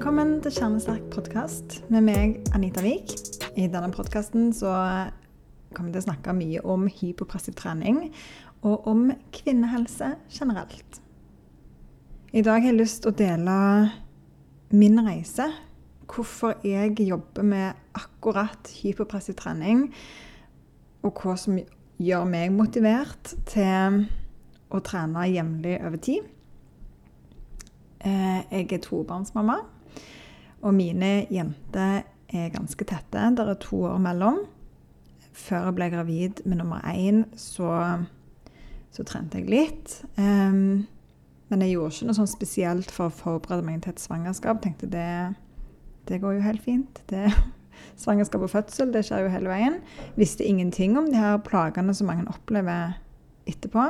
Velkommen til Kjernesterk podkast med meg, Anita Wiik. I denne podkasten kommer vi til å snakke mye om hypopressiv trening og om kvinnehelse generelt. I dag har jeg lyst til å dele min reise. Hvorfor jeg jobber med akkurat hypopressiv trening, og hva som gjør meg motivert til å trene jevnlig over tid. Eh, jeg er tobarnsmamma, og mine jenter er ganske tette. Det er to år mellom. Før jeg ble gravid med nummer én, så, så trente jeg litt. Um, men jeg gjorde ikke noe sånn spesielt for å forberede meg til et svangerskap. Tenkte det, det går jo helt fint. Det, svangerskap og fødsel, det skjer jo hele veien. Visste ingenting om de her plagene som mange opplever etterpå.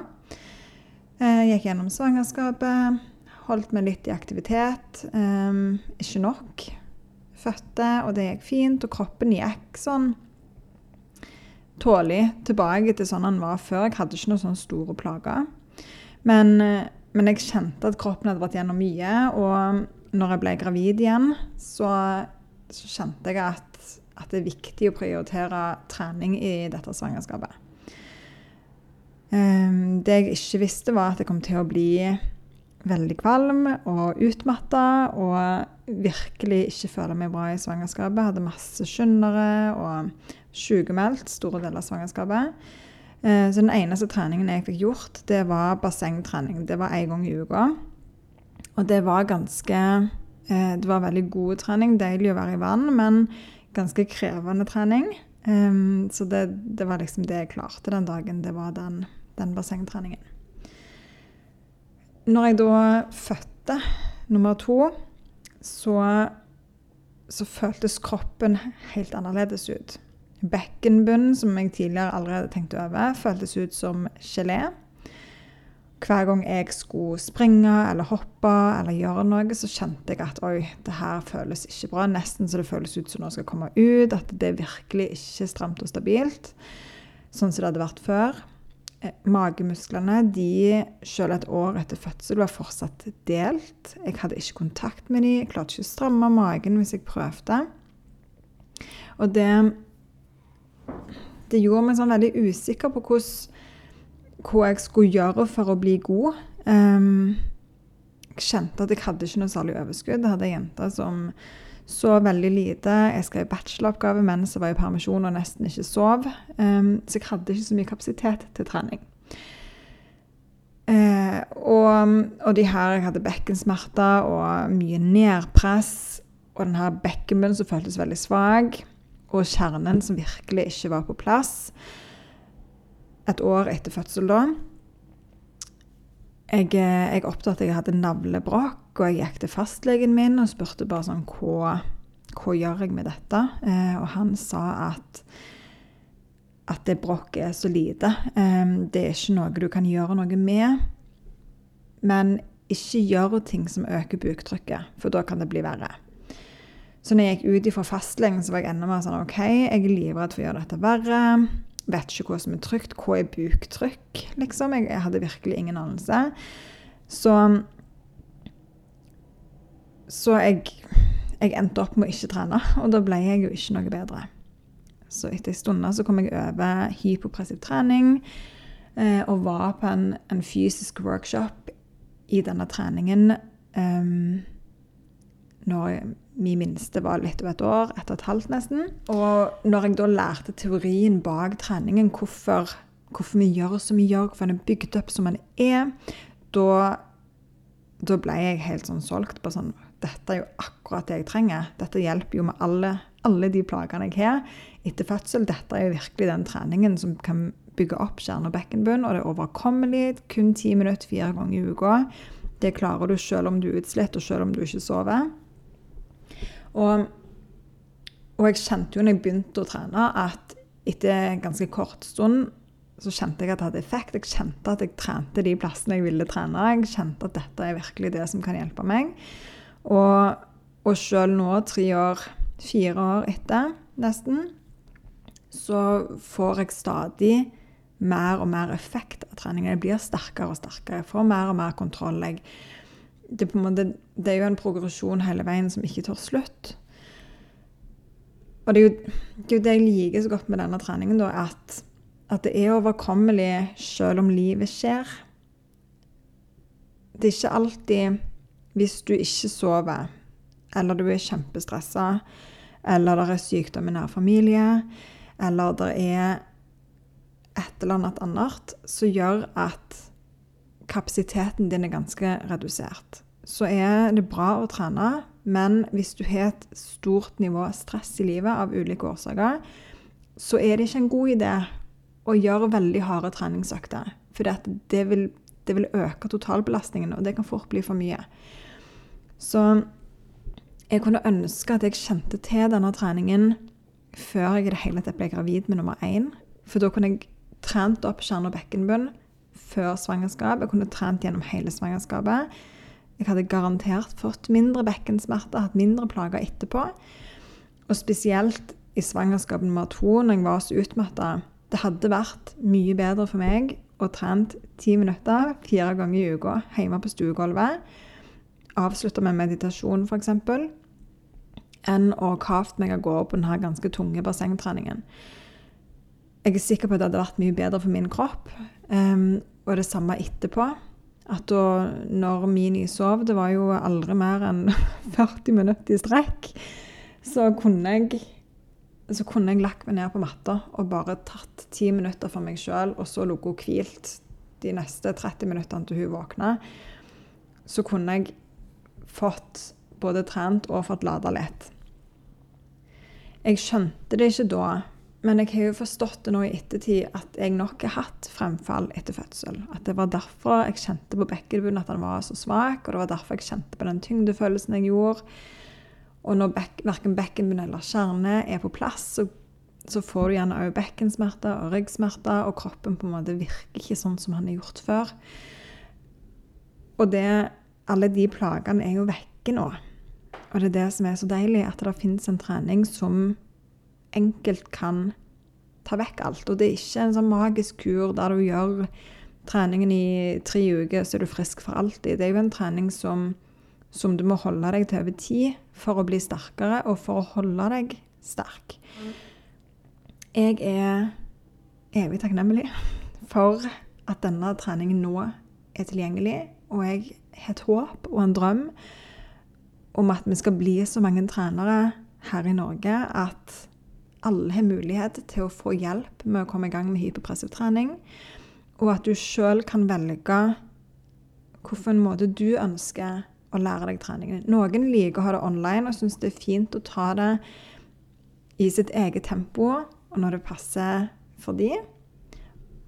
Jeg gikk gjennom svangerskapet, holdt meg litt i aktivitet. Um, ikke nok. Fødte, og det gikk fint. Og kroppen gikk sånn tålig tilbake til sånn han var før. Jeg hadde ikke noen sånne store plager. Men, men, jeg kjente at kroppen hadde vært gjennom mye. Og når jeg ble gravid igjen, så, så kjente jeg at, at, det er viktig å prioritere trening i dette svangerskapet. Um, det jeg ikke visste, var at jeg kom til å bli veldig kvalm og utmatta og virkelig ikke føler meg bra i svangerskapet. Hadde masse skyndere og sykemeldt store deler av svangerskapet. Eh, så den eneste treningen jeg fikk gjort, det var bassengtrening. Det var én gang i uka. Og det var ganske eh, Det var veldig god trening. Deilig å være i vann, men ganske krevende trening. Eh, så det, det var liksom det jeg klarte den dagen. Det var den, den bassengtreningen. Når jeg da fødte nummer to, så, så føltes kroppen helt annerledes ut. Bekkenbunnen, som jeg tidligere allerede tenkte over, føltes ut som gelé. Hver gang jeg skulle springe eller hoppe eller gjøre noe, så kjente jeg at oi, det her føles ikke bra. Nesten så det føles ut som noe skal komme ut. At det er virkelig ikke stramt og stabilt. Sånn som det hadde vært før. Eh, magemusklene, de, selv et år etter fødsel, var fortsatt delt. Jeg hadde ikke kontakt med dem. Jeg klarte ikke å stramme magen hvis jeg prøvde. Og det, det gjorde meg sånn veldig usikker på hos, hva jeg skulle gjøre for å bli god. Um, jeg kjente at jeg hadde ikke noe særlig overskudd. Jeg hadde ei jente som så veldig lite. Jeg skrev bacheloroppgave mens jeg var i permisjon og nesten ikke sov. Um, så jeg hadde ikke så mye kapasitet til trening. Uh, og, og, de her Jeg hadde bekkensmerter og mye nedpress. Og den her bekkenbunnen som føltes veldig svak. Og kjernen som virkelig ikke var på plass. Et år etter fødsel da. Jeg, eh, jeg oppdaget at jeg hadde navlebrokk, og jeg gikk til fastlegen min og spurte bare sånn Hva, hva gjør jeg med dette? Eh, og han sa at, at det brokket er så lite. Eh, det er ikke noe du kan gjøre noe med. Men ikke gjør ting som øker buktrykket, for da kan det bli verre. Så når jeg gikk ut fra fastlegen, så var jeg enda mer sånn OK, jeg er livredd for å gjøre dette verre. Vet ikke hva som er trygt. Hva er buktrykk, liksom? Jeg, jeg hadde virkelig ingen anelse. Så Så jeg, jeg endte opp med å ikke trene, og da ble jeg jo ikke noe bedre. Så etter en stund kom jeg over hypopressiv trening eh, og var på en, en, fysisk workshop i denne treningen um, når min minste var litt over et år, ett og et halvt nesten. Og når jeg da lærte teorien bak treningen, hvorfor, hvorfor vi gjør som vi gjør, hvorfor den er bygd opp som den er, da, da ble jeg helt sånn solgt på sånn Dette er jo akkurat det jeg trenger. Dette hjelper jo med alle, alle de plagene jeg har etter fødsel. Dette er jo virkelig den treningen som kan bygge opp kjerne- og bekkenbunn, og det er overkommelig. Kun ti minutter fire ganger i uka. Det klarer du selv om du er utslitt, og selv om du ikke sover. Og, og, jeg kjente jo når jeg begynte å trene, at etter en ganske kort stund så kjente jeg at det hadde effekt. Jeg kjente at jeg trente de plassene jeg ville trene. Jeg kjente at dette er virkelig det som kan hjelpe meg. Og, og sjøl nå, tre år, fire år etter nesten, så får jeg stadig mer og mer effekt av treninga. Jeg blir sterkere og sterkere. Jeg får mer og mer kontroll. Jeg det, måte, det er jo en progresjon hele veien som ikke tar slutt. Og det er, jo, det er jo det jeg liker så godt med denne treningen, da, at, at det er overkommelig selv om livet skjer. Det er ikke alltid hvis du ikke sover, eller du er kjempestressa, eller det er sykdom i nær familie, eller det er et eller annet annet som gjør at kapasiteten din er ganske redusert. Så er det bra å trene, men hvis du har et stort nivå stress i livet av ulike årsaker, så er det ikke en god idé å gjøre veldig harde treningsøkter. For det vil, det vil øke totalbelastningen, og det kan fort bli for mye. Så jeg kunne ønske at jeg kjente til denne treningen før jeg i det hele tatt ble gravid med nummer én. For da kunne jeg trent opp kjerne- og bekkenbunn før svangerskap. Jeg kunne trent gjennom hele svangerskapet. Jeg hadde garantert fått mindre bekkensmerter, hatt mindre plager etterpå. Og spesielt i svangerskap nummer to, når jeg var så utmatta. Det hadde vært mye bedre for meg å trent ti minutter fire ganger i uka hjemme på stuegulvet. Avslutta med meditasjon, f.eks. Enn å kavt meg av gårde på denne ganske tunge bassengtreningen. Jeg er sikker på at det hadde vært mye bedre for min kropp. Um, og det samme etterpå. At da når Mini sov, det var jo aldri mer enn 40 minutter i strekk, så kunne jeg så kunne jeg lagt meg ned på matta og bare tatt ti minutter for meg sjøl, og så ligget hun hvilt de neste 30 minuttene til hun våkna. Så kunne jeg fått både trent og fått lada litt. Jeg skjønte det ikke da, men jeg har jo forstått det nå i ettertid at jeg nok har hatt fremfall etter fødsel. At det var derfor jeg kjente på bekkenbunnen at han var så svak, og det var derfor jeg kjente på den tyngdefølelsen jeg gjorde. Og når bek verken bekkenbunn eller kjerne er på plass, så, så får du gjerne òg bekkensmerter og ryggsmerter, og kroppen på en måte virker ikke sånn som han har gjort før. Og det, alle de plagene er jo vekke nå. Og det er det som er så deilig, at det finnes en trening som enkelt kan ta vekk alt. Og det er ikke en sånn magisk kur der du gjør treningen i tre uker, så er du frisk for alltid. Det er jo en trening som, som du må holde deg til over tid for å bli sterkere, og for å holde deg sterk. Jeg er evig takknemlig for at denne treningen nå er tilgjengelig, og jeg har et håp og en drøm om at vi skal bli så mange trenere her i Norge at alle har mulighet til å få hjelp med å komme i gang med hyperpressiv trening, og at du sjøl kan velge hvilken måte du ønsker å lære deg treningen. Noen liker å ha det online og syns det er fint å ta det i sitt eget tempo og når det passer for de,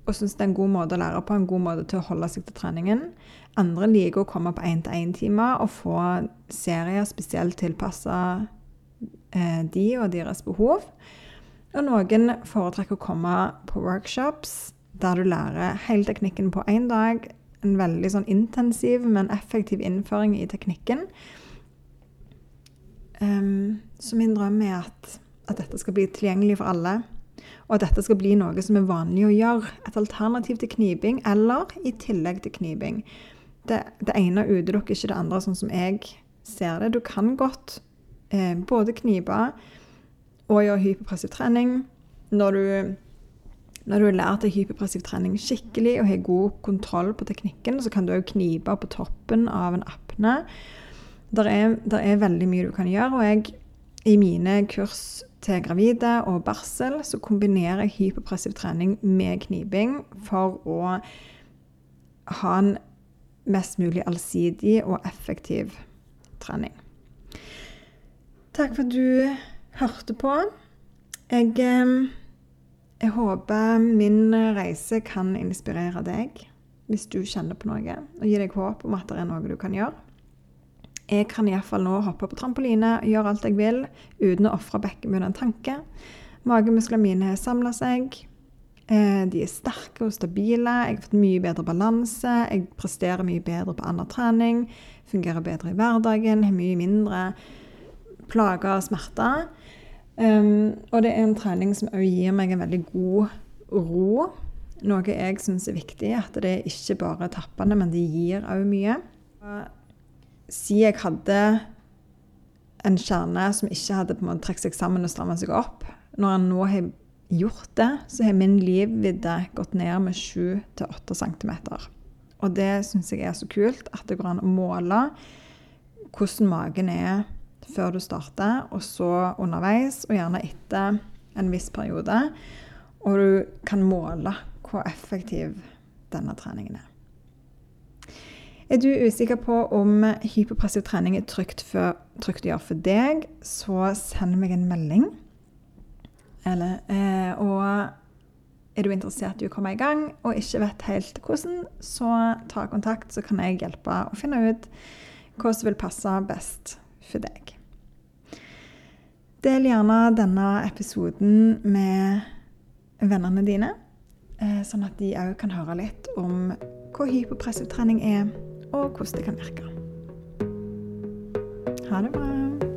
Og syns det er en god måte å lære på, en god måte til å holde seg til treningen. Andre liker å komme på én-til-én-timer og få serier spesielt tilpassa eh, de og deres behov. Og noen foretrekker å komme på workshops der du lærer hele teknikken på én dag. En veldig sånn intensiv, men effektiv innføring i teknikken. Um, så min drøm er at, at, dette skal bli tilgjengelig for alle. Og at dette skal bli noe som er vanlig å gjøre. Et alternativ til kniping, eller i tillegg til kniping. Det, det ene utelukker ikke det andre, sånn som jeg ser det. Du kan godt eh, både knipe og gjøre hyperpressiv trening. Når du, når du har lært deg hyperpressiv trening skikkelig og har god kontroll på teknikken, så kan du òg knipe på toppen av en apne. Det er, er, veldig mye du kan gjøre. og jeg, I mine kurs til gravide og barsel så kombinerer jeg hyperpressiv trening med kniping for å ha en mest mulig allsidig og effektiv trening. Takk for at du hørte på. Jeg, jeg håper min reise kan inspirere deg, hvis du kjenner på noe, og gi deg håp om at det er noe du kan gjøre. Jeg kan iallfall nå hoppe på trampoline og gjøre alt jeg vil uten å ofre bekkenbunnen en tanke. Magemusklene mine har samla seg. Eh, de er sterke og stabile. Jeg har fått mye bedre balanse. Jeg presterer mye bedre på annen trening. Fungerer bedre i hverdagen. Har mye mindre plager og smerter. Um, og det er en trening som òg gir meg en veldig god ro. Noe jeg syns er viktig, at det er ikke bare tappende, men det gir òg mye. si jeg hadde en kjerne som ikke hadde på en måte trukket seg sammen og strammet seg opp, når han nå har gjort det, så har min livvidde gått ned med 7-8 cm. Og det syns jeg er så kult at det går an å måle hvordan magen er før du starter, og så underveis, og gjerne etter en viss periode. Og du kan måle hvor effektiv denne treningen er. Er du usikker på om hypopressiv trening er trygt, for, trygt å gjøre for deg, så send meg en melding. Eller, eh, og er du interessert i å komme i gang og ikke vet helt hvordan, så ta kontakt, så kan jeg hjelpe å finne ut hva som vil passe best for deg. Del gjerne denne episoden med vennene dine, eh, sånn at de òg kan høre litt om hva hypopressivtrening er og hvordan det kan virke. Ha det bra.